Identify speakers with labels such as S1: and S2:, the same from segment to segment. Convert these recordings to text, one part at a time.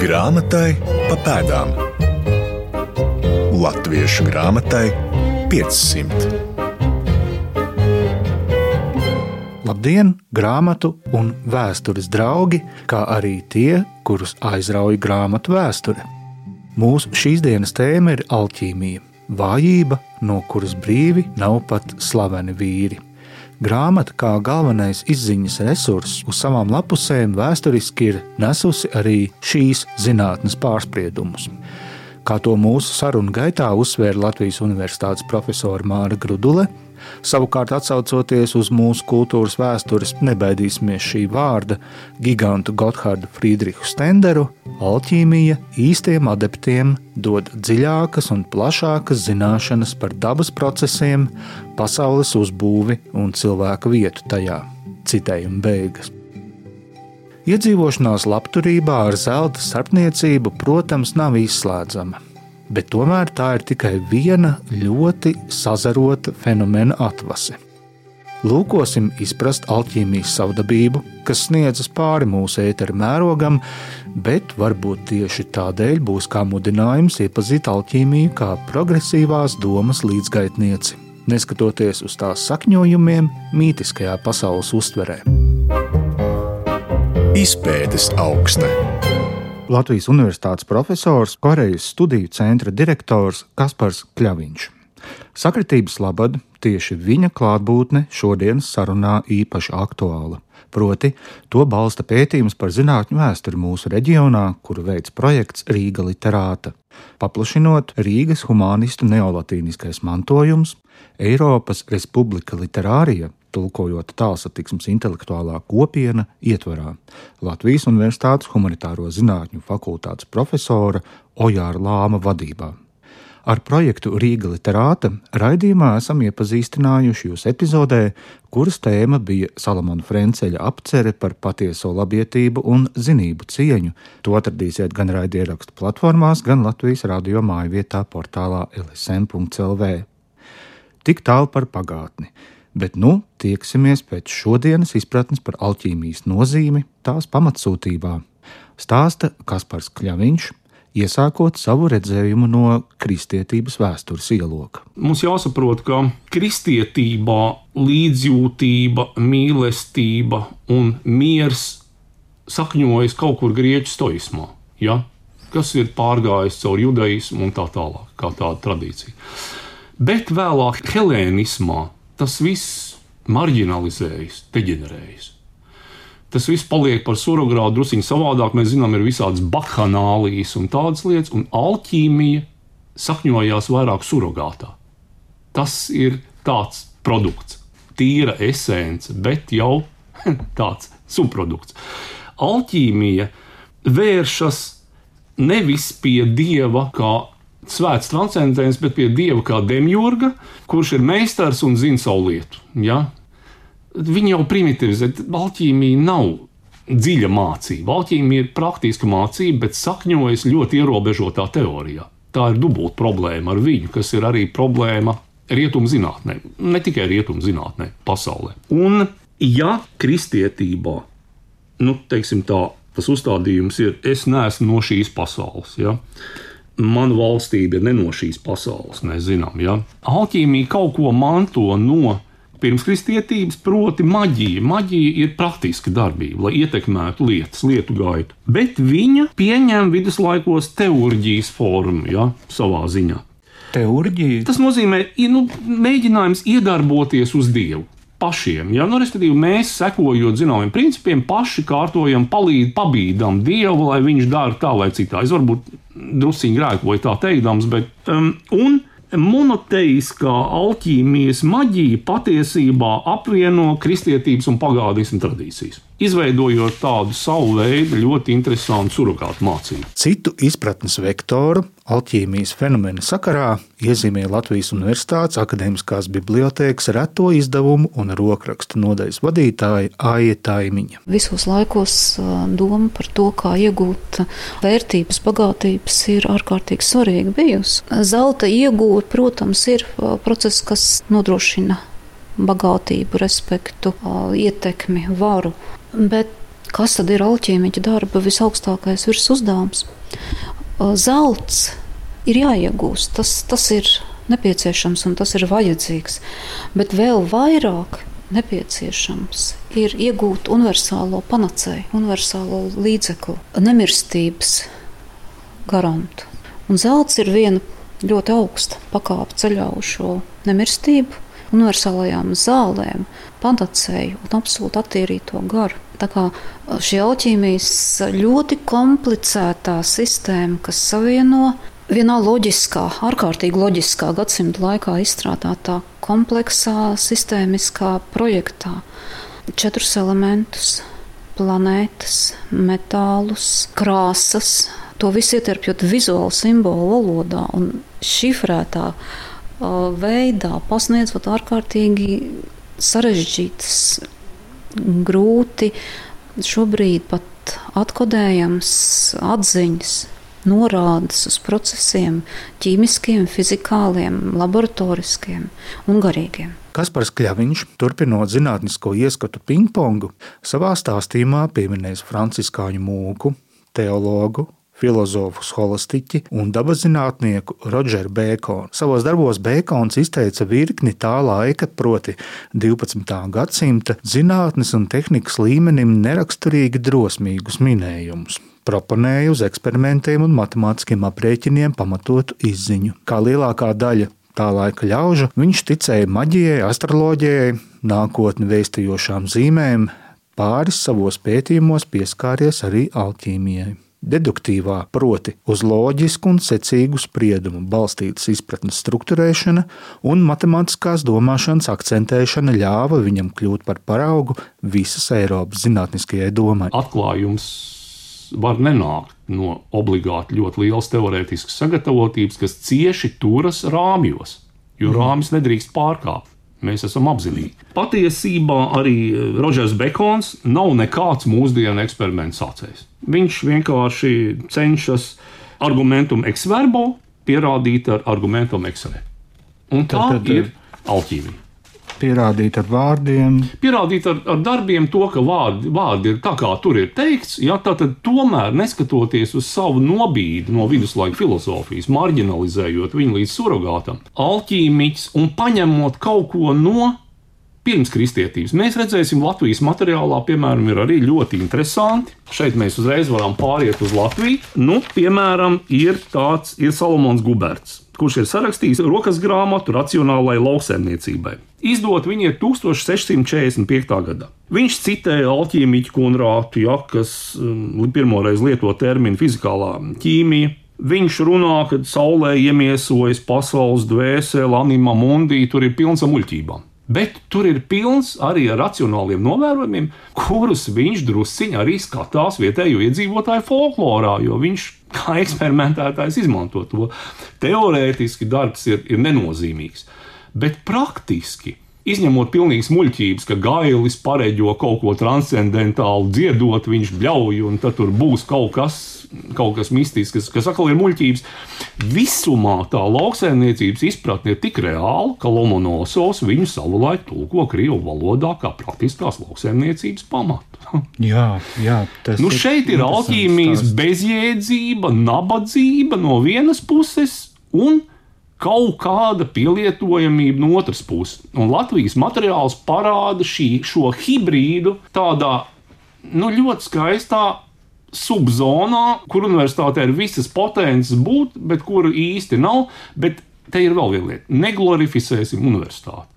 S1: Grāmatai pa pēdām. Latviešu grāmatai 500.
S2: Labdien, grāmatu un vēstures draugi, kā arī tie, kurus aizrauja grāmatu vēsture. Mūsu šīs dienas tēma ir alķīmija, vājība, no kuras brīvi nav pat slaveni vīri. Grāmata kā galvenais izziņas resurss uz savām lapusēm vēsturiski ir nesusi arī šīs zinātnes pārspriedumus. Kā to mūsu sarunu gaitā uzsvēra Latvijas Universitātes profesora Māra Grudule, Savukārt, atcaucoties uz mūsu kultūras vēstures, nebaidīsimies šī vārda gigantu Gotthārdu Friedrichu Stenderu, alķīmija īstiem adeptiem dod dziļākas un plašākas zināšanas par dabas procesiem, pasaules uzbūvi un cilvēka vietu tajā. Citējuma beigas. Iedzīvošanās labturībā ar zelta starpniecību, protams, nav izslēdzama bet tomēr tā ir tikai viena ļoti sazarota fenomena atvase. Lūkosim izprast alķīmijas savdabību, kas sniedzas pāri mūsu ēteru mērogam, bet varbūt tieši tādēļ būs kā mudinājums iepazīt alķīmiju kā progresīvās domas līdzgaitnieci, neskatoties uz tās sakņojumiem mītiskajā pasaules uztverē.
S1: Izpētes augsta.
S2: Latvijas Universitātes profesors, Korejas studiju centra direktors Kaspars Kļaviņš. Sakritības labad tieši viņa klātbūtne šodienas sarunā īpaši aktuāla. Proti, to balsta pētījums par zinātņu vēsturi mūsu reģionā, kuru veids projekts Rīga literāta, paplašinot Rīgas humanistu neolatīniskais mantojums, Eiropas Republika literārija tulkojot tālsatiksmes intelektuālā kopiena ietvarā Latvijas Universitātes Humanitāro zinātņu fakultātes profesora Ojāra Lāma vadībā. Ar projektu Rīga literāta raidījumā esam iepazīstinājuši jūs epizodē, kuras tēma bija Salamona Frenceļa apcere par patieso labietību un zinību cieņu. To atradīsiet gan raidierakstu platformās, gan Latvijas radio māju vietā portālā lsm.lv. Tik tālu par pagātni bet nu tieksimies pēc šodienas izpratnes par alķīmijas nozīmi tās pamatsūtībā. Stāsta Kaspars Kļaviņš, iesākot savu redzējumu no kristietības vēstures ieloka.
S3: Mums jāsaprot, ka kristietībā līdzjūtība, mīlestība un miers sakņojas kaut kur grieķu stoismā, ja? kas ir pārgājis caur judaismu un tā tālāk, kā tāda tradīcija. Bet vēlāk helēnismā tas viss marginalizējas, deģenerējas. Tas viss paliek par surrogātu drusku savādāk. Mēs zinām, ir visādas bahanālijas un tādas lietas, un alķīmija sakņojās vairāk surrogātā. Tas ir tāds produkts, tīra esence, bet jau tāds subprodukts. Alķīmija vēršas nevis pie dieva kā svēts transcendents, bet pie dieva kā demjurga, kurš ir meistars un zina savu lietu. Ja? Viņi jau primitivizē, alķīmija nav dziļa mācība. Alķīmija ir praktiska mācība, bet sakņojas ļoti ierobežotā teorijā. Tā ir dubulta problēma ar viņu, kas ir arī problēma rietumzinātnē, ne tikai rietumzinātnē, pasaulē. Un, ja kristietībā, nu, teiksim tā, tas uzstādījums ir, es neesmu no šīs pasaules. Ja? Mana valstība ir ne no šīs pasaules, mēs zinām. Ja? Alķīmija kaut ko manto no pirmskristietības, proti, maģija. Maģija ir praktiska darbība, lai ietekmētu lietas, lietu gaitu. Bet viņa pieņem viduslaikos teorģijas formu, ja, savā ziņā.
S2: Teorģija.
S3: Tas nozīmē, nu, mēģinājums iedarboties uz Dievu pašiem. Ja? Nu, respektīvi, mēs sekojot zināmiem principiem, paši kārtojam, palīd, pabīdam Dievu, lai viņš dara tā vai citā. Es varbūt druskuļi grēkoju tā teikdams, bet um, un monoteiskā alķīmijas maģija patiesībā apvieno kristietības un pagādismu tradīcijas izveidojot tādu savu veidu ļoti interesantu surrogātu mācību.
S2: Citu izpratnes vektoru alķīmijas fenomena sakarā iezīmē Latvijas Universitātes akadēmiskās bibliotēkas reto izdevumu un rokrakstu nodaļas vadītāja Aija Taimiņa.
S4: Visos laikos doma par to, kā iegūt vērtības, bagātības, ir ārkārtīgi svarīga bijusi. Zelta iegūt, protams, ir process, kas nodrošina bagātību, respektu, ietekmi, varu. Bet kas tad ir alķīmiķa darba visaugstākais virs uzdevums? Zelts ir jāiegūst, tas, tas ir nepieciešams un tas ir vajadzīgs, bet vēl vairāk nepieciešams ir iegūt universālo panacēju, universālo līdzekli, nemirstības garantu. Un zelts ir viena ļoti augsta pakāpe ceļā uz šo nemirstību, universālajām zālēm, panacēju un absolūti attīrīto garu. Tā kā šī alķīmijas ļoti komplicētā sistēma, kas savieno vienā loģiskā, ārkārtīgi loģiskā gadsimta laikā izstrādātā kompleksā, sistēmiskā projektā četrus elementus - planētas, metālus, krāsas, to visu ieterpjot vizuāli simbolu valodā un šifrētā veidā, pasniedzot ārkārtīgi sarežģītas, grūti, šobrīd pat atkodējams atziņas. Norādes uz procesiem, ķīmiskiem, fizikāliem, laboratoriskiem un garīgiem.
S2: Kaspars Kļaviņš, turpinot zinātnisko ieskatu pingpongu, savā stāstījumā pieminēs franciskāņu mūku, teologu filozofu holistiķi un dabaszinātnieku Rodžeru Bēkonu. Savos darbos Bēkons izteica virkni tā laika, proti 12. gadsimta zinātnes un tehnikas līmenim neraksturīgi drosmīgus minējumus proponēja uz eksperimentiem un matemātiskiem aprēķiniem pamatotu izziņu. Kā lielākā daļa tā laika ļaužu, viņš ticēja maģijai, astroloģijai, nākotni vēstījošām zīmēm, pāris savos pētījumos pieskāries arī alķīmijai deduktīvā, proti, uz loģisku un secīgu spriedumu balstītas izpratnes struktūrēšana un matemātiskās domāšanas akcentēšana ļāva viņam kļūt par paraugu visas Eiropas zinātniskajai domai.
S3: Atklājums var nenākt no obligāti ļoti lielas teorētiskas sagatavotības, kas cieši turas rāmjos, jo rāmis nedrīkst pārkāpt. Mēs esam apzinīgi. Patiesībā arī Rodžers Bekons nav nekāds mūsdienu eksperimentu sācējs. Viņš vienkārši cenšas argumentum ex verbo pierādīt ar argumentum ex re. Un tā tad, tad, ir alķīmija.
S2: Pierādīt ar vārdiem.
S3: Pierādīt ar, ar darbiem to, ka vārdi, vārdi ir tā, kā tur ir teikts. Ja, tad tomēr, neskatoties uz savu nobīdi no viduslaika filozofijas, marginalizējot viņu līdz surrogātam, alķīmiķis un paņemot kaut ko no pirms kristietības. Mēs redzēsim, Latvijas materiālā, piemēram, ir arī ļoti interesanti. Šeit mēs uzreiz varam pāriet uz Latviju. Nu, piemēram, ir tāds ir Salomons Guberts, kurš ir sarakstījis rokas grāmatu racionālai lauksaimniecībai. Izdot viņa ir 1645. gadā. Viņš citēja alķīmiķu Kunrātu, ja, kas um, pirmoreiz lieto terminu fizikālā ķīmija. Viņš runā, ka saulē iemiesojas pasaules dvēsele, anima mundi, tur ir pilns ar muļķībām. Bet tur ir pilns arī ar racionāliem novērojumiem, kurus viņš drusciņā arī skatās vietējo iedzīvotāju folklorā, jo viņš kā eksperimentētājs izmanto to. Teorētiski darbs ir, ir nenozīmīgs, bet praktiski. Izņemot pilnīgas muļķības, ka gailis pareģo kaut ko transcendentālu, dziedot, viņš bļauj, un tad tur būs kaut kas kaut kas mistisks, kas, atkal ir muļķības. Visumā tā lauksaimniecības izpratne ir tik reāla, ka Lomonosovs viņu savulaik tulko Krievu valodā kā praktiskās lauksaimniecības pamatu.
S2: jā, jā, tas
S3: nu, šeit ir alķīmijas bezjēdzība, nabadzība no vienas puses un kaut kāda pielietojamība no otras puses. Un Latvijas materiāls parāda šī, šo hibrīdu tādā nu, ļoti skaistā subzonā, kur universitātē ir visas potences būt, bet kuru īsti nav. Bet te ir vēl viena lieta. Neglorificēsim universitāti.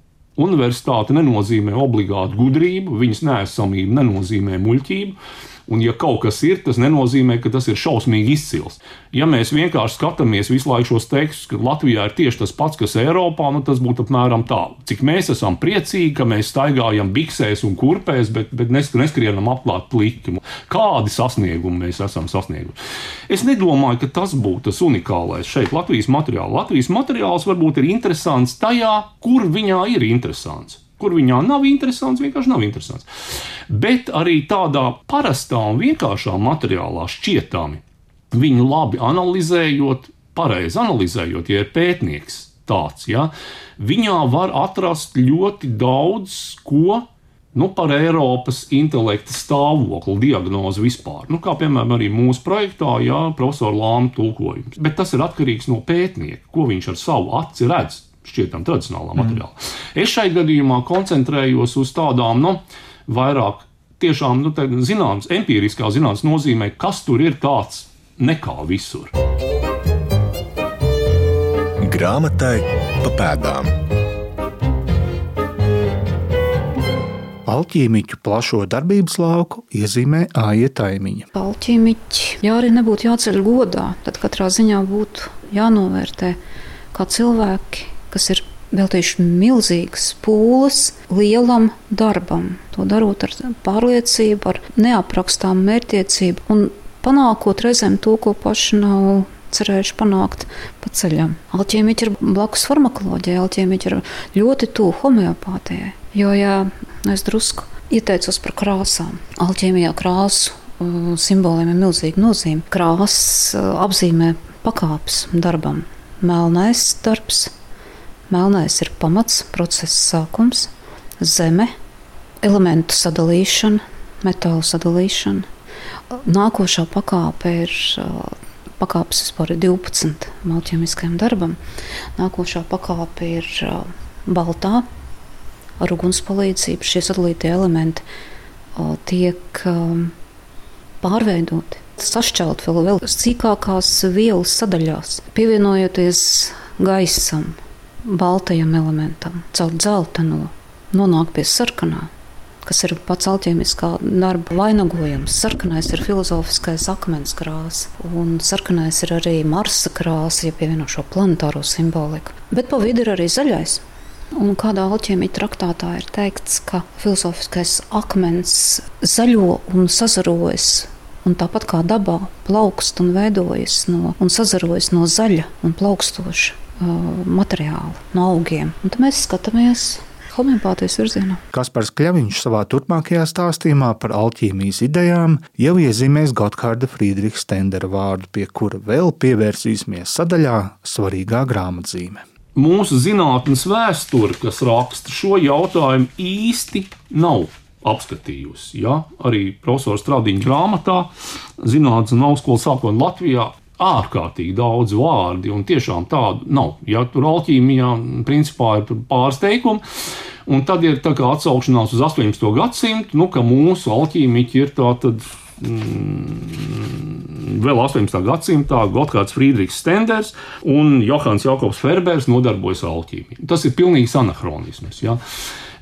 S3: Universitāte nenozīmē obligātu gudrību, viņas neesamība nenozīmē muļķību. Un, ja kaut kas ir, tas nenozīmē, ka tas ir šausmīgi izcils. Ja mēs vienkārši skatāmies visu laiku šos tekstus, ka Latvijā ir tieši tas pats, kas Eiropā, nu, tas būtu apmēram tā. Cik mēs esam priecīgi, ka mēs staigājam biksēs un kurpēs, bet, bet neskrienam apklāt pliki. Kādi sasniegumi mēs esam sasnieguši? Es nedomāju, ka tas būtu tas unikālais šeit, Latvijas materiālā. Latvijas materiāls varbūt ir interesants tajā, kur viņā ir interesants kur viņā nav interesants, vienkārši nav interesants. Bet arī tādā parastā un vienkāršā materiālā šķietami viņu labi analizējot, pareizi analizējot, ja ir pētnieks tāds, ja, viņā var atrast ļoti daudz ko nu, par Eiropas intelekta stāvokli, diagnozi vispār. Nu, kā piemēram arī mūsu projektā, jā, profesora Lāma tulkojums. Bet tas ir atkarīgs no pētnieka, ko viņš ar savu aci redz. Šķietam, tradicionālā materiālā. Mm. Es šai gadījumā koncentrējos uz tādām, nu, vairāk tiešām, nu, zināms, empiriskā zinātnē nozīmē, kas tur ir tāds nekā visur.
S1: Grāmatai pa pēdām.
S2: Alķīmiķu plašo darbības lauku iezīmē Aija Taimiņa.
S4: Alķīmiķi, ja arī nebūtu jāceļ godā, tad katrā ziņā būtu jānovērtē, kā cilvēki, kas ir veltījuši milzīgas pūles lielam darbam. To darot ar pārliecību, ar neaprakstām mērķtiecību un panākot reizēm to, ko paši nav cerējuši panākt pa ceļam. Alķīmiķi ir blakus farmakoloģijai, alķīmiķi ir ļoti tuvu homeopātijai. Jo, ja es drusku ieteicos par krāsām, alķīmijā krāsu uh, simboliem ir milzīga nozīme. Krāsas uh, apzīmē pakāpes darbam. Melnais darbs, melnais ir pamats, procesa sākums, zeme, elementu sadalīšana, metālu sadalīšana. Nākošā pakāpe ir pakāpes vispār ir 12 malķemiskajam darbam. Nākošā pakāpe ir baltā ar uguns palīdzību. Šie sadalītie elementi tiek pārveidoti, sašķelti vēl, vēl sīkākās vielas sadaļās, pievienojoties gaisam, baltajam elementam, caur dzelteno, nonāk pie sarkanā kas ir pats alķēmiskā darba vainagojums. Sarkanais ir filozofiskais akmens krāsa, un sarkanais ir arī Marsa krāsa, ja pievieno šo planetāro simboliku. Bet pa vidu ir arī zaļais. Un kādā alķēmija traktātā ir teikts, ka filozofiskais akmens zaļo un sazarojas un tāpat kā dabā plaukst un veidojas no, un sazarojas no zaļa un plaukstoša materiāla, no augiem. Un tad mēs skatāmies homeopātijas virzienā.
S2: Kaspars Kļaviņš savā turpmākajā stāstījumā par alķīmijas idejām jau iezīmēs Gotthārda Friedricha Stendera vārdu, pie kura vēl pievērsīsimies sadaļā svarīgā grāmatzīme.
S3: Mūsu zinātnīs vēsture, kas raksta šo jautājumu, īsti nav apskatījusi. Ja? Arī profesors Stradiņa grāmatā, Zinātnes un augstskolas sākot Latvijā, ārkārtīgi daudz vārdi, un tiešām tādu nav. Ja tur alķīmijā principā ir pāris teikumi, un tad ir atsaukšanās uz 18. gadsimtu, nu, ka mūsu alķīmiķi ir tātad. Mm, vēl 18. gadsimtā Gotthārds Friedrichs Stenders un Johans Jakobs Ferbers nodarbojas ar alķīmiju. Tas ir pilnīgs anahronisms. Ja?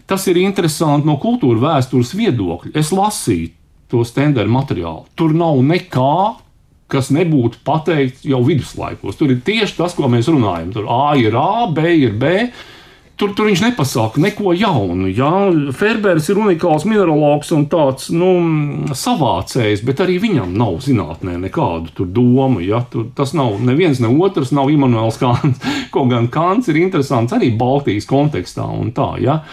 S3: Tas ir interesanti no kultūra vēstures viedokļa. Es lasīju to Stendera materiālu. Tur nav nekā kas nebūtu pateikts jau viduslaikos. Tur ir tieši tas, ko mēs runājam. Tur A ir A, B ir B. Tur, tur viņš nepasaka neko jaunu. Ja? Ferbers ir unikāls mineralogs un tāds nu, savācējs, bet arī viņam nav zinātnē nekādu domu. Ja? Tur, tas nav neviens ne otrs, nav Imants Kants. Kaut gan Kants ir interesants arī Baltijas kontekstā un tā. Ja?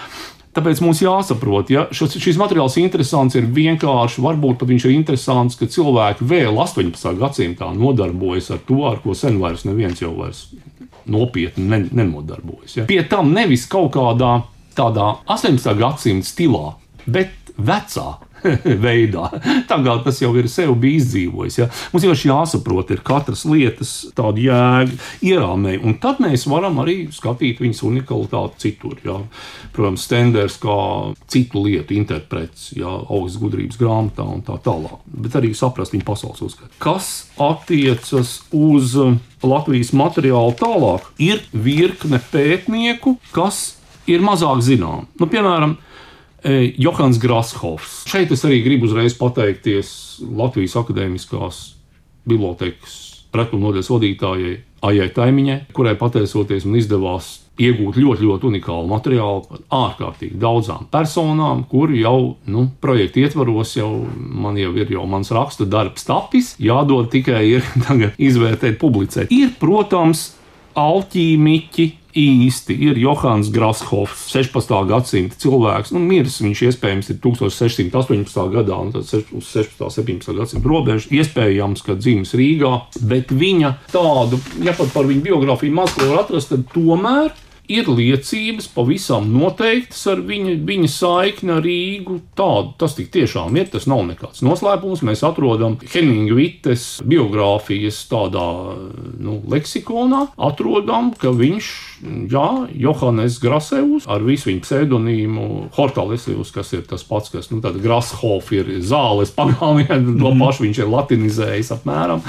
S3: Tāpēc mums jāsaprot, ja šis, šis materiāls interesants ir vienkārši, varbūt pat viņš ir interesants, ka cilvēki vēl 18. gadsimtā nodarbojas ar to, ar ko sen vairs neviens jau vairs nopietni ne, nenodarbojas. Ja. Pie tam nevis kaut kādā tādā 18. gadsimta stilā, bet vecā veidā. Tagad tas jau ir sev bijis izdzīvojis. Ja? Mums jau jāsaprot, ir katras lietas tāda jēga, ierāmē, un tad mēs varam arī skatīt viņas unikalitāti citur. Ja? Protams, Stenders kā citu lietu interprets, ja augstas gudrības grāmatā un tā tālāk, bet arī saprast viņa pasaules uzskatu. Kas attiecas uz Latvijas materiālu tālāk, ir virkne pētnieku, kas ir mazāk zinām. Nu, piemēram, Johans Grashofs. Šeit es arī gribu uzreiz pateikties Latvijas Akadēmiskās bibliotekas retumu nodaļas vadītājai Aijai Taimiņai, kurai pateicoties man izdevās iegūt ļoti, ļoti unikālu materiālu par ārkārtīgi daudzām personām, kur jau nu, projekta ietvaros jau man jau ir jau mans raksta darbs tapis, jādod tikai ir izvērtēt, publicēt. Ir, protams, alķīmiķi, īsti ir Johans Grashofs, 16. gadsimta cilvēks. Nu, miris viņš iespējams ir 1618. gadā, un tas ir uz 16. un 17. gadsimta robežas. Iespējams, ka dzimis Rīgā, bet viņa tādu, ja pat par viņu biogrāfiju maz ko var atrast, tad tomēr ir liecības pavisam noteiktas ar viņa, viņa saikni ar Rīgu. Tādu tas tiešām ir. Tas nav nekāds noslēpums. Mēs atrodam Henninga Vites biogrāfijas tādā nu, leksikonā, atrodam, ka viņš, jā, Johannes Grasevs ar visu viņa pseidonīmu Hortalesijus, kas ir tas pats, kas, nu, Grashof ir zāles pagāmienu, to mhm. pašu viņš ir latinizējis apmēram.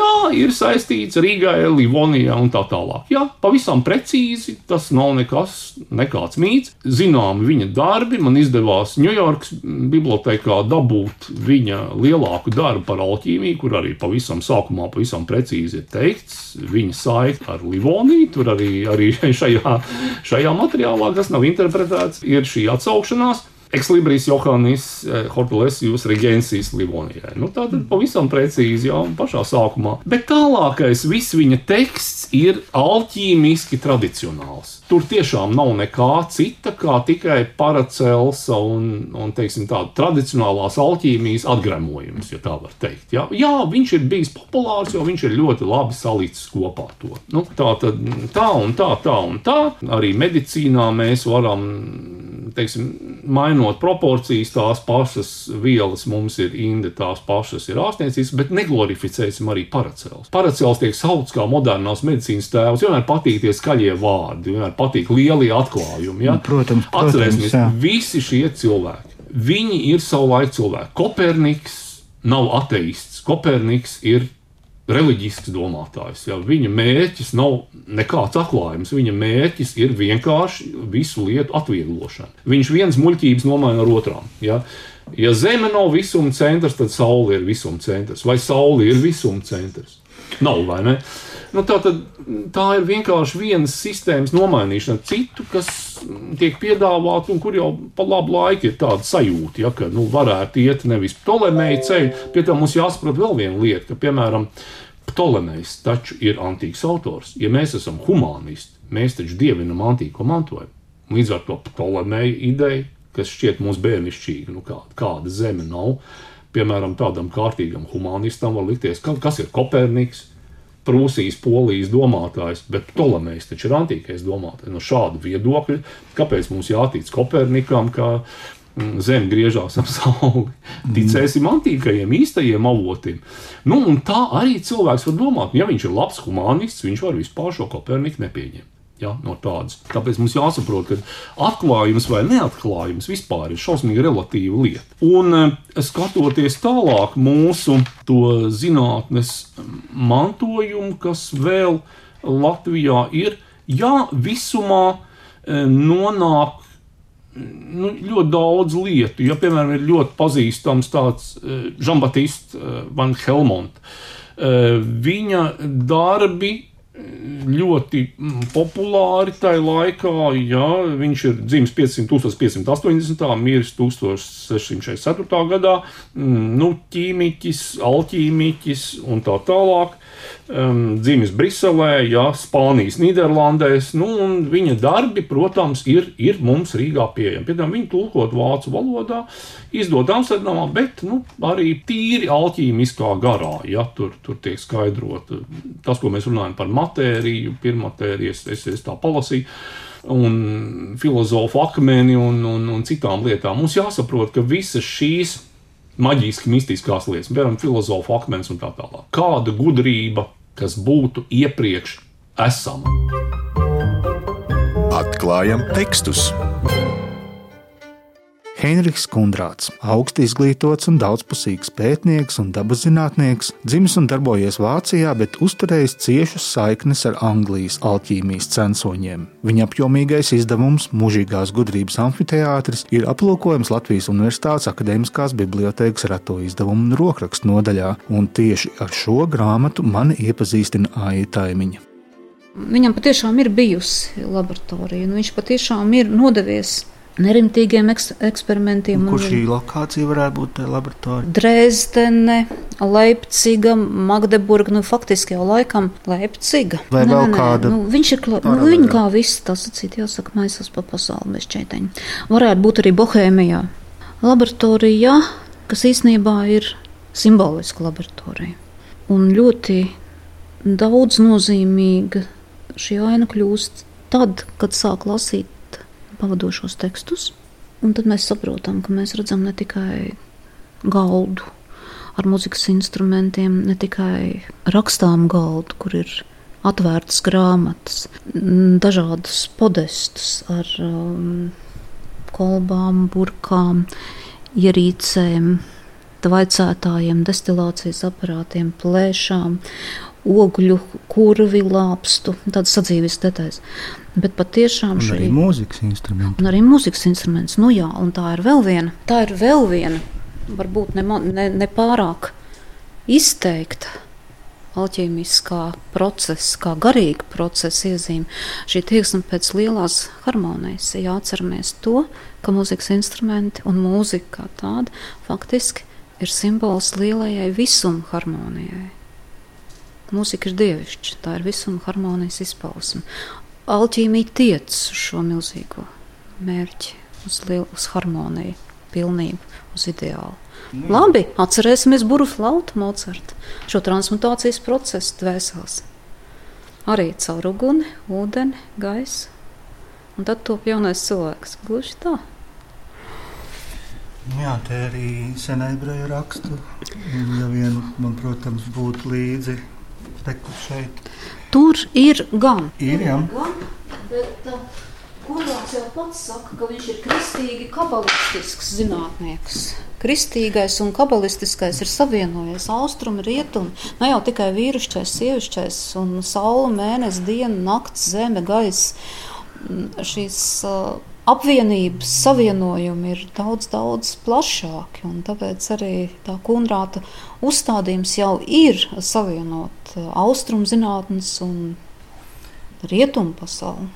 S3: Jā, ir saistīts Rīgai, Livonijā un tā tālāk. Jā, pavisam precīzi tas nav nekas, nekāds mīts. Zinām, viņa darbi man izdevās Ņujorkas bibliotekā dabūt viņa lielāku darbu par alķīmiju, kur arī pavisam sākumā pavisam precīzi ir teikts viņa saikta ar Livoniju. Tur arī, arī šajā, šajā materiālā, kas nav interpretēts, ir šī atsaukšanās. Ekslibris Johannis eh, Hortulesijus Regensis Livonijai. Nu, tā tad pavisam precīzi jau pašā sākumā. Bet tālākais viss viņa teksts ir alķīmiski tradicionāls. Tur tiešām nav nekā cita, kā tikai paracelsa un, un teiksim, tāda tradicionālās alķīmijas atgremojums, ja tā var teikt. Jā, jā, viņš ir bijis populārs, jo viņš ir ļoti labi salicis kopā to. Nu, tā tad tā un tā, tā un tā. Arī medicīnā mēs varam teiksim, mainot proporcijas, tās pašas vielas mums ir inde, tās pašas ir ārstniecības, bet neglorificēsim arī paracels. Paracels tiek saukts kā modernās medicīnas tēvs, vienmēr patīk tie skaļie vārdi, vienmēr patīk lielie atklājumi. Ja?
S2: Nu, protams,
S3: protams Atcerēsimies, jā. visi šie cilvēki, viņi ir savulaik cilvēki. Koperniks nav ateists, Koperniks ir reliģisks domātājs. Ja? Viņa mērķis nav nekāds atklājums, viņa mērķis ir vienkārši visu lietu atvieglošana. Viņš viens muļķības nomaina ar otrām. Ja? Ja Zeme nav visuma centrs, tad Saule ir visuma centrs, vai Saule ir visuma centrs. Nav, vai ne? Nu, tā, tad, tā ir vienkārši vienas sistēmas nomainīšana, citu, kas tiek piedāvāta un kur jau pa labu laiku ir tāda sajūta, ja, ka nu, varētu iet nevis Ptolemēja ceļu. Pie tam mums jāsaprot vēl viena lieta, ka, piemēram, Ptolemejs taču ir antīks autors. Ja mēs esam humanisti, mēs taču dievinam antīko mantojumu. Līdz ar to Ptolemeja ideja, kas šķiet mums bērnišķīga, nu kāda, kāda zeme nav, piemēram, tādam kārtīgam humanistam var likties, ka, kas ir Koperniks, Prūsijas, Polijas domātājs, bet Ptolemejs taču ir antīkais domātājs. No šāda viedokļa, kāpēc mums jātic Kopernikam, ka Mm, Zeme griežās ap sauli. Mm. Ticēsim antīkajiem, īstajiem avotiem. Nu, tā arī cilvēks var domāt, ja viņš ir labs humanists, viņš var vispār šo Koperniku nepieņemt. Ja, no tādas. Tāpēc mums jāsaprot, ka atklājums vai neatklājums vispār ir šausmīgi relatīva lieta. Un eh, skatoties tālāk mūsu zinātnes mantojumu, kas vēl Latvijā ir, jā, visumā eh, nonāk nu, ļoti daudz lietu. Ja, piemēram, ir ļoti pazīstams tāds uh, uh, Van Helmont. Viņa darbi ļoti mm, populāri tajā laikā. Jā, viņš ir dzimis 500, 1580. miris 1664. gadā. Mm, nu, ķīmiķis, alķīmiķis un tā tālāk um, dzimis Briselē, ja, Spānijas, Nīderlandēs. Nu, viņa darbi, protams, ir, ir mums Rīgā pieejami. Piemēram, viņi tulkot vācu valodā, izdod Amsterdamā, bet nu, arī tīri alķīmiskā garā. Ja, tur, tur tiek skaidrot tas, ko mēs runājam par matēriju, pirmatērijas, es, es tā palasīju. Un filozofu akmeni un, un, un citām lietām. Mums jāsaprot, ka visas šīs maģiski, mistiskās lietas, piemēram, filozofu akmens un tā tālāk. Kāda gudrība kas būtu iepriekš esama.
S1: Atklājam tekstus!
S2: Heinrichs Kundrāts, augsti izglītots un daudzpusīgs pētnieks un dabas zinātnieks, dzimis un darbojies Vācijā, bet uzturējis ciešas saiknes ar Anglijas alķīmijas censoņiem. Viņa apjomīgais izdevums Mūžīgās gudrības amfiteātris ir aplūkojums Latvijas Universitātes akadēmiskās bibliotēkas reto izdevumu rokrakstu nodaļā, un tieši ar šo grāmatu mani iepazīstina Aija Taimiņa.
S4: Viņam patiešām ir bijusi laboratorija, un viņš patiešām ir nodevies nerimtīgiem eks eksperimentiem.
S2: Kur šī lokācija varētu būt tā laboratorija?
S4: Dresdene, Leipciga, Magdeburga, nu faktiski jau laikam Leipciga.
S2: Vai nē, vēl nē, kāda?
S4: Nu, viņš ir, nu, viņi kā viss, tas acīt jāsaka, maisas pa pasauli bez čeiteņa. Varētu būt arī Bohēmijā. Laboratorija, kas īstenībā ir simboliska laboratorija. Un ļoti daudz nozīmīga šī aina kļūst tad, kad sāk lasīt pavadošos tekstus, un tad mēs saprotam, ka mēs redzam ne tikai galdu ar muzikas instrumentiem, ne tikai rakstām galdu, kur ir atvērtas grāmatas, dažādus podestus ar um, kolbām, burkām, ierīcēm, vaicētājiem, destilācijas aparātiem, plēšām, ogļu, kurvi, lāpstu, tādas sadzīves detaļas. Bet patiešām šī
S2: arī mūzikas instrumenti.
S4: un arī mūzikas instruments. Nu jā, un tā ir vēl viena, tā ir vēl viena, varbūt ne, ne, ne pārāk izteikta alķīmiskā procesa, kā garīga procesa iezīme. Šī tieksme pēc lielās harmonijas. Ja atceramies to, ka mūzikas instrumenti un mūzika kā tāda faktiski ir simbols lielajai visuma harmonijai. Mūzika ir dievišķa, tā ir visuma harmonijas izpausme. Alķīmija tiec uz šo milzīgo mērķi, uz, lielu, uz harmoniju, pilnību, uz ideālu. Labi, atcerēsimies Buru flautu Mocartu, šo transmutācijas procesu dvēseles. Arī caur uguni, ūdeni, gaisu. Un tad top jaunais cilvēks. Gluži tā.
S2: Jā, te arī senai brīvā rakstu. Ja vien man, protams, būtu līdzi šeit.
S4: Tur ir gan.
S2: Ir, jā.
S4: gan bet uh, Kurāts jau pats saka, ka viņš ir kristīgi kabalistisks zinātnieks. Kristīgais un kabalistiskais ir savienojies austrumi, rietumi. Ne jau tikai vīrišķais, sievišķais, un saule, mēnesis, diena, nakts, zeme, gaisa. Mm, Šīs uh, apvienības savienojumi ir daudz, daudz plašāki. Tāpēc arī tā kunrāta uzstādījums jau ir savienot austrumu zinātnes un rietumu pasauli.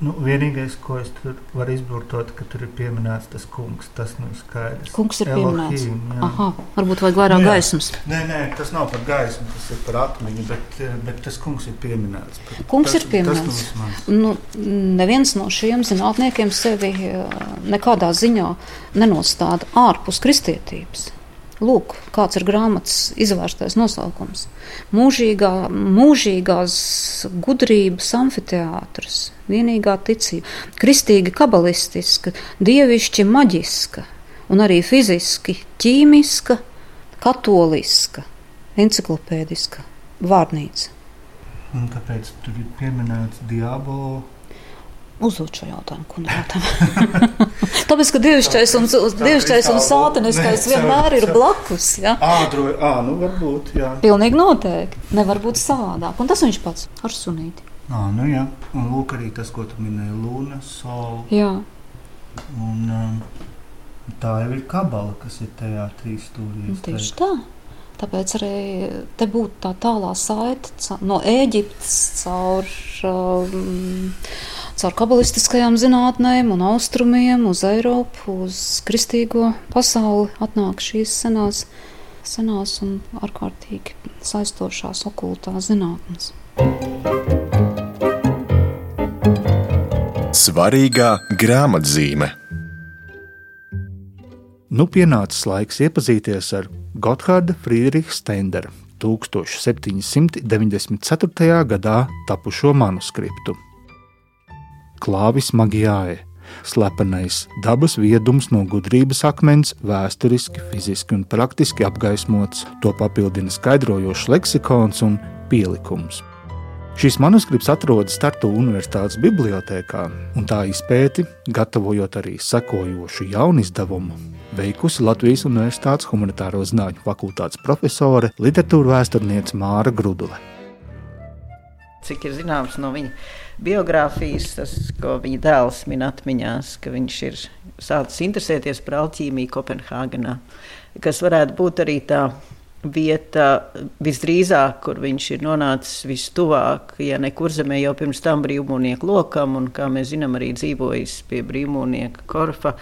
S2: Nu, vienīgais, ko es tur varu izburtot, ka tur ir pieminēts tas kungs. Tas nav skaidrs.
S4: Kungs ir pieminēts.
S2: Elohim.
S4: Aha, varbūt vajag vairāk
S2: Nu jā.
S4: gaismas.
S2: Nē, nē, tas nav par gaismu, tas ir par atmiņu, bet, eh, bet tas kungs ir pieminēts. Bet
S4: Kungs
S2: tas,
S4: ir pieminēts.
S2: Tas vismaz.
S4: Nu, neviens no šiem zinātniekiem sevi eh, nekādā ziņā nenostāda ārpus kristietības. Lūk, kāds ir grāmatas izvērstais nosaukums. Mūžīgā, mūžīgās gudrības amfiteātris, vienīgā ticība, kristīgi kabalistiska, dievišķi maģiska un arī fiziski ķīmiska, katoliska, enciklopēdiska vārnīca.
S2: Un kāpēc tur ir pieminēts diabolo?
S4: Uzdot šo jautājumu Kunrātam. Tāpēc, ka dievišķais un, dievišķais un sāteniskais
S2: Nē,
S4: vienmēr ir blakus. Ja?
S2: Ādro, ā, nu varbūt, jā.
S4: Pilnīgi noteikti. Nevar būt savādāk. Un tas viņš pats ar sunīti.
S2: Ā, nu jā. Un lūk arī tas, ko tu minēji, Luna, Sol.
S4: Jā.
S2: Un um, tā jau ir kabala, kas ir tajā trīs stūrī.
S4: Tieši tā. Tāpēc arī te būtu tā tālā saite no Ēģiptes caur, um, caur kabalistiskajām zinātnēm un austrumiem uz Eiropu, uz kristīgo pasauli atnāk šīs senās, senās un ārkārtīgi saistošās okultās zinātnes.
S1: Svarīgā grāmatzīme.
S2: Nu pienācis laiks iepazīties ar Gotthārda Friedricha Stendera 1794. gadā tapušo manuskriptu. Klāvis Magijāe - slepenais dabas viedums no gudrības akmens, vēsturiski, fiziski un praktiski apgaismots, to papildina skaidrojošs leksikons un pielikums. Šis manuskripts atrodas Tartu Universitātes bibliotekā, un tā izpēti, gatavojot arī sekojošu jaunu izdevumu, veikusi Latvijas Universitātes Humanitāro zinātņu fakultātes profesore, literatūra vēsturniece Māra Grudule.
S5: Cik ir zināms no viņa biogrāfijas, tas, ko viņa dēls min atmiņās, ka viņš ir sācis interesēties par alķīmiju Kopenhāgenā, kas varētu būt arī tā vieta visdrīzāk, kur viņš ir nonācis vistuvāk, ja ne kurzemē jau pirms tam brīvmūnieku lokam, un kā mēs zinām, arī dzīvojis pie brīvmūnieka Korfa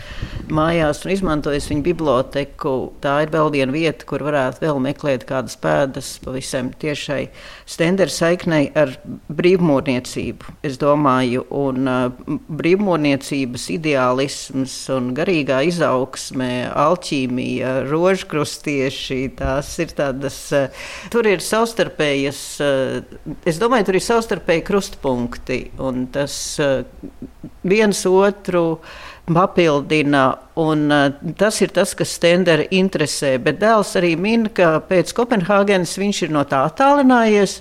S5: mājās un izmantojis viņa biblioteku. Tā ir vēl viena vieta, kur varētu vēl meklēt kādas pēdas pavisam tiešai stendera saiknei ar brīvmūrniecību, es domāju, un uh, brīvmūrniecības ideālisms un garīgā izaugsmē, alķīmija, rožkrustieši, tās ir ir tādas, tur ir savstarpējas, es domāju, tur ir savstarpēji krustpunkti, un tas viens otru papildina. Un, tas ir tas, kas Stendera interesē. Bet dēls arī min, ka pēc Kopenhāgenes viņš ir no tā attālinājies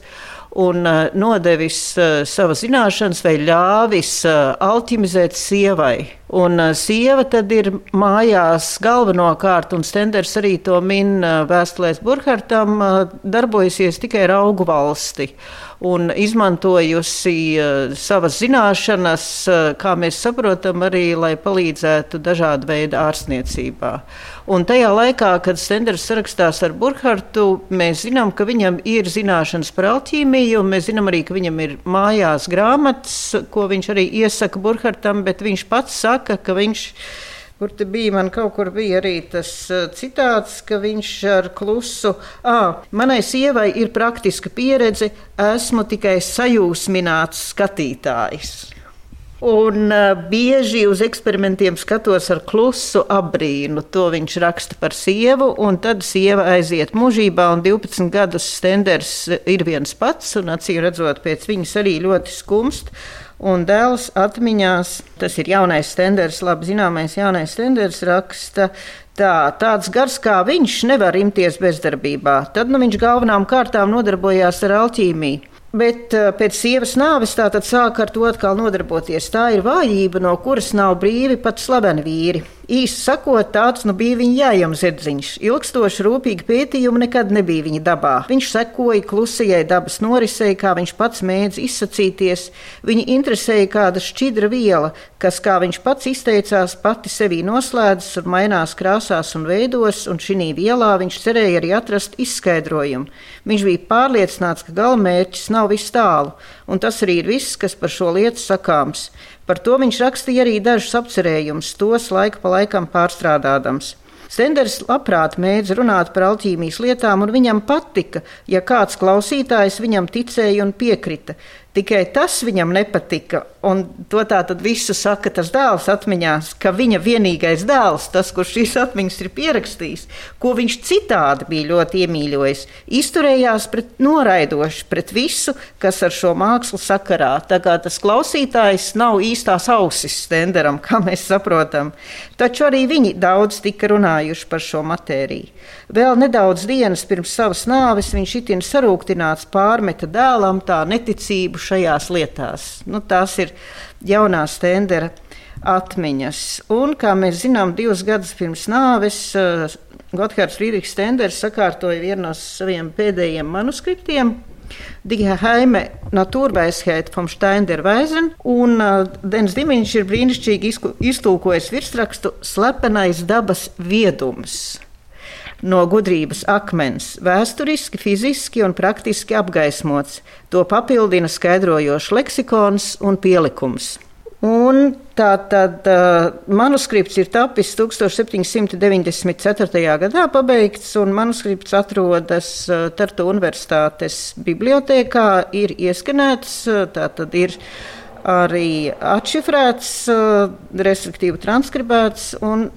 S5: un nodevis savas zināšanas vai ļāvis alķimizēt sievai. Un uh, sieva tad ir mājās galvenokārt, un Stenders arī to min uh, vēstulēs Burkhartam, uh, darbojusies tikai augu valsti un izmantojusi uh, savas zināšanas, uh, kā mēs saprotam, arī lai palīdzētu dažādu veidu ārstniecībā. Un tajā laikā, kad Stenders sarakstās ar Burkhartu, mēs zinām, ka viņam ir zināšanas par alķīmiju, un mēs zinām arī, ka viņam ir mājās grāmatas, ko viņš arī iesaka Burkhartam, bet viņš pats saka, ka viņš Kur te bija? Man kaut kur bija arī tas uh, citāts, ka viņš ar klusu. Ah, manai sievai ir praktiska pieredze, esmu tikai sajūsmināts skatītājs. Un uh, bieži uz eksperimentiem skatos ar klusu apbrīnu. To viņš raksta par sievu, un tad sieva aiziet mūžībā, un 12 gadus Stenders ir viens pats, un acīm redzot, pēc viņas arī ļoti skumst. Un dēls atmiņās, tas ir jaunais tenders, labi zināmais jaunais tenders, raksta, tā, tāds gars kā viņš nevar imties bezdarbībā. Tad nu, viņš galvenām kārtām nodarbojās ar alķīmiju. Bet uh, pēc sievas nāves tā tad sāk ar to atkal nodarboties. Tā ir vājība, no kuras nav brīvi pat slaveni vīri. Īsi sakot, tāds nu bija viņa jājams zirdziņš. Ilgstoši rūpīgi pētījumi nekad nebija viņa dabā. Viņš sekoja klusajai dabas norisei, kā viņš pats mēdz izsacīties. Viņa interesēja kāda šķidra viela, kas, kā viņš pats izteicās, pati sevī noslēdzas un mainās krāsās un veidos, un šī vielā viņš cerēja arī atrast izskaidrojumu. Viņš bija pārliecināts, ka galamērķis nav vis tālu, un tas arī ir viss, kas par šo lietu sakāms. Par to viņš rakstīja arī dažus apcerējumus, tos laika pa laikam pārstrādādams. Stenders labprāt mēdz runāt par alķīmijas lietām, un viņam patika, ja kāds klausītājs viņam ticēja un piekrita. Tikai tas viņam nepatika, un to tā tad visu saka tas dēls atmiņās, ka viņa vienīgais dēls, tas, kurš šīs atmiņas ir pierakstījis, ko viņš citādi bija ļoti iemīļojis, izturējās pret noraidoši pret visu, kas ar šo mākslu sakarā. Tā kā tas klausītājs nav īstās ausis stenderam, kā mēs saprotam, taču arī viņi daudz tika runājuši par šo matēriju. Vēl nedaudz dienas pirms savas nāves viņš itin sarūktināts pārmeta dēlam tā neticību šajās lietās. Nu, tās ir jaunās tendera atmiņas. Un, kā mēs zinām, divus gadus pirms nāves uh, Gotthārds Friedrichs Stenders sakārtoja vienu no saviem pēdējiem manuskriptiem. Die Heime Naturweisheit vom Steiner Weisen, un uh, Dens Dimiņš ir brīnišķīgi iztulkojis virsrakstu Slepenais dabas viedums no gudrības akmens, vēsturiski, fiziski un praktiski apgaismots. To papildina skaidrojošs leksikons un pielikums. Un tā tad uh, manuskripts ir tapis 1794. gadā pabeigts, un manuskripts atrodas uh, Tartu Universitātes bibliotēkā, ir ieskanēts, uh, tā tad ir arī atšifrēts, uh, respektīvi transkribēts, un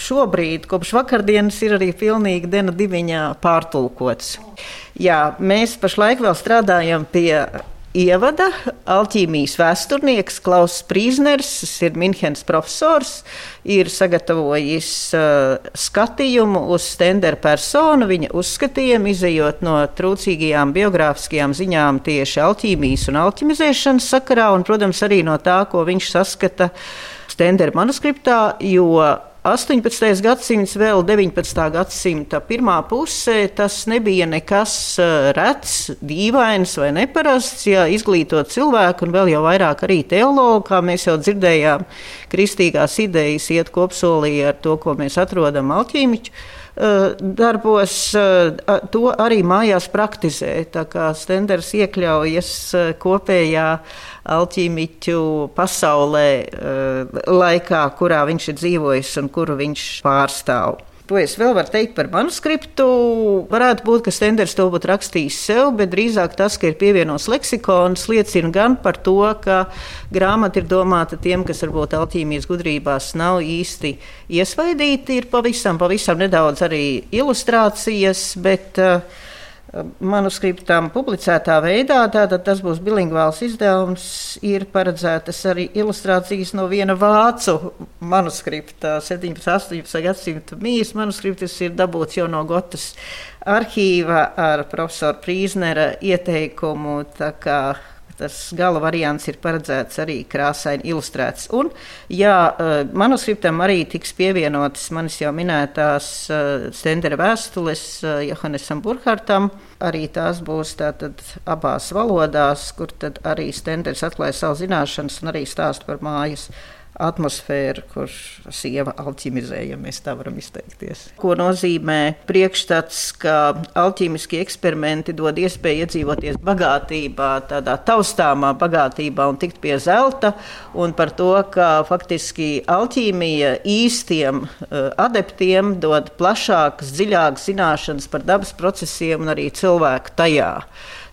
S5: šobrīd, kopš vakardienas, ir arī pilnīgi Dena diviņā pārtulkots. Jā, mēs pašlaik vēl strādājam pie ievada. Alķīmijas vēsturnieks Klauss Prīzners, kas ir Minhenes profesors, ir sagatavojis uh, skatījumu uz Stendera personu, viņa uzskatiem, izējot no trūcīgajām biogrāfiskajām ziņām tieši alķīmijas un alķimizēšanas sakarā, un, protams, arī no tā, ko viņš saskata Stendera manuskriptā, jo 18. gadsimts, vēl 19. gadsimta pirmā pusē, tas nebija nekas eh, rets, dīvains vai neparasts. Ja izglītot cilvēku, un vēl jau vairāk arī teologu, kā mēs jau dzirdējām, kristīgās idejas iet kopsolī ar to, ko mēs atrodam alķīmiķu darbos, eh, to arī mājās praktizē. Tā kā Stenders iekļaujas kopējā alķīmiķu pasaulē, eh, laikā, kurā viņš ir dzīvojis un kuru viņš pārstāv. Ko es vēl varu teikt par manuskriptu? Varētu būt, ka Stenders to būtu rakstījis sev, bet drīzāk tas, ka ir pievienots leksikons, liecina gan par to, ka grāmata ir domāta tiem, kas varbūt alķīmijas gudrībās nav īsti iesvaidīti. Ir pavisam, pavisam nedaudz arī ilustrācijas, bet uh, manuskriptam publicētā veidā. Tātad tas būs bilingvāls izdevums. Ir paredzētas arī ilustrācijas no viena vācu manuskripta, 17. un 18. gadsimta mījas manuskripts ir dabūts jau no Gotas arhīva ar profesoru Prīznera ieteikumu. Tas gala variants ir paredzēts arī krāsaini ilustrēts. Un, jā, eh, manuskriptam arī tiks pievienotas manis jau minētās eh, Stendera vēstules eh, Johannesam Burkhartam. Arī tās būs tātad abās valodās, kur arī Stenders atklāja savu zināšanas un arī stāst par mājas atmosfēru, kur sieva alķimizē, ja mēs tā varam izteikties. Ko nozīmē priekšstats, ka alķīmiskie eksperimenti dod iespēju iedzīvoties bagātībā, tādā taustāmā bagātībā un tikt pie zelta, un par to, ka faktiski alķīmija īstiem uh, adeptiem dod plašākas, dziļākas zināšanas par dabas procesiem un arī cilvēku tajā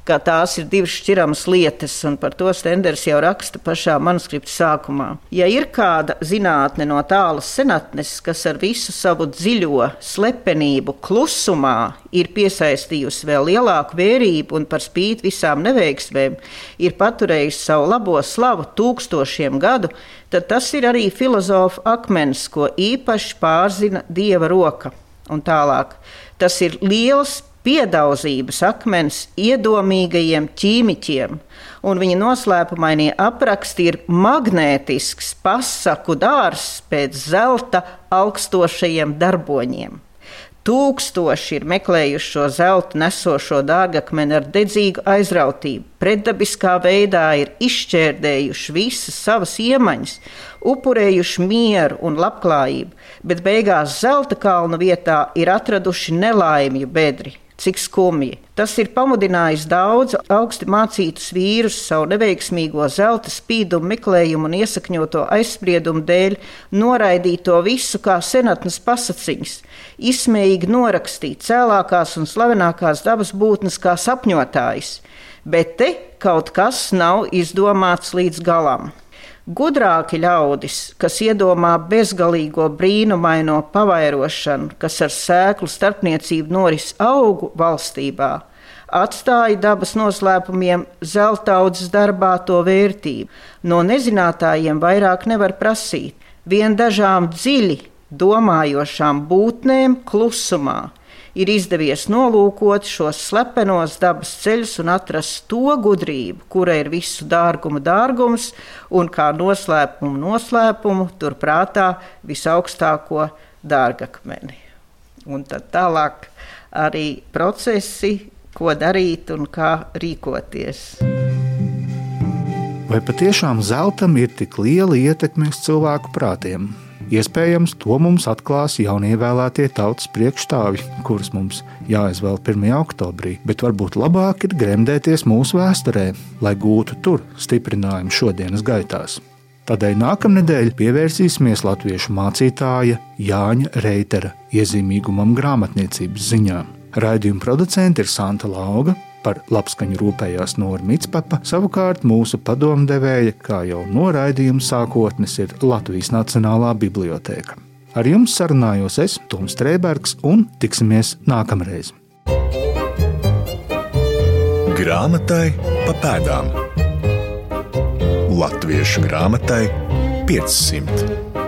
S5: ka tās ir divas šķiramas lietas, un par to Stenders jau raksta pašā manuskripta sākumā. Ja ir kāda zinātne no tālas senatnes, kas ar visu savu dziļo slepenību klusumā ir piesaistījusi vēl lielāku vērību un par spīti visām neveiksmēm ir paturējusi savu labo slavu tūkstošiem gadu, tad tas ir arī filozofa akmens, ko īpaši pārzina dieva roka. Un tālāk. Tas ir liels piedaudzības akmens iedomīgajiem ķīmiķiem, un viņa noslēpumainie apraksti ir magnētisks pasaku dārs pēc zelta augstošajiem darboņiem. Tūkstoši ir meklējuši šo zelta nesošo dārgakmeni ar dedzīgu aizrautību, pretdabiskā veidā ir izšķērdējuši visas savas iemaņas, upurējuši mieru un labklājību, bet beigās zelta kalnu vietā ir atraduši nelaimju bedri, cik skumji. Tas ir pamudinājis daudz augsti mācītus vīrus savu neveiksmīgo zelta spīdumu meklējumu un iesakņoto aizspriedumu dēļ noraidīt to visu kā senatnes pasaciņas, izsmējīgi norakstīt cēlākās un slavenākās dabas būtnes kā sapņotājs, bet te kaut kas nav izdomāts līdz galam. Gudrāki ļaudis, kas iedomā bezgalīgo brīnumaino pavairošanu, kas ar sēklu starpniecību noris augu valstībā, atstāja dabas noslēpumiem zeltaudzes darbā to vērtību. No nezinātājiem vairāk nevar prasīt, vien dažām dziļi domājošām būtnēm klusumā ir izdevies nolūkot šos slepenos dabas ceļus un atrast to gudrību, kura ir visu dārgumu dārgums un kā noslēpumu noslēpumu turprātā visaugstāko dārgakmeni. Un tad tālāk arī procesi, ko darīt un kā rīkoties.
S2: Vai patiešām zeltam ir tik liela ietekme uz cilvēku prātiem? Iespējams, to mums atklās jaunievēlētie tautas priekšstāvji, kurus mums jāizvēl 1. oktobrī, bet varbūt labāk ir gremdēties mūsu vēsturē, lai gūtu tur stiprinājumu šodienas gaitās. Tādēļ nākamnedēļ pievērsīsimies latviešu mācītāja Jāņa Reitera iezīmīgumam grāmatniecības ziņā. Raidījuma producente ir Santa Lauga, Par labskaņu rūpējās Nora Mitspapa, savukārt mūsu padomdevēja, kā jau noraidījuma sākotnes, ir Latvijas Nacionālā bibliotēka. Ar jums sarunājos es, Toms Strēbergs, un tiksimies nākamreiz.
S1: Grāmatai pa pēdām Latviešu grāmatai 500.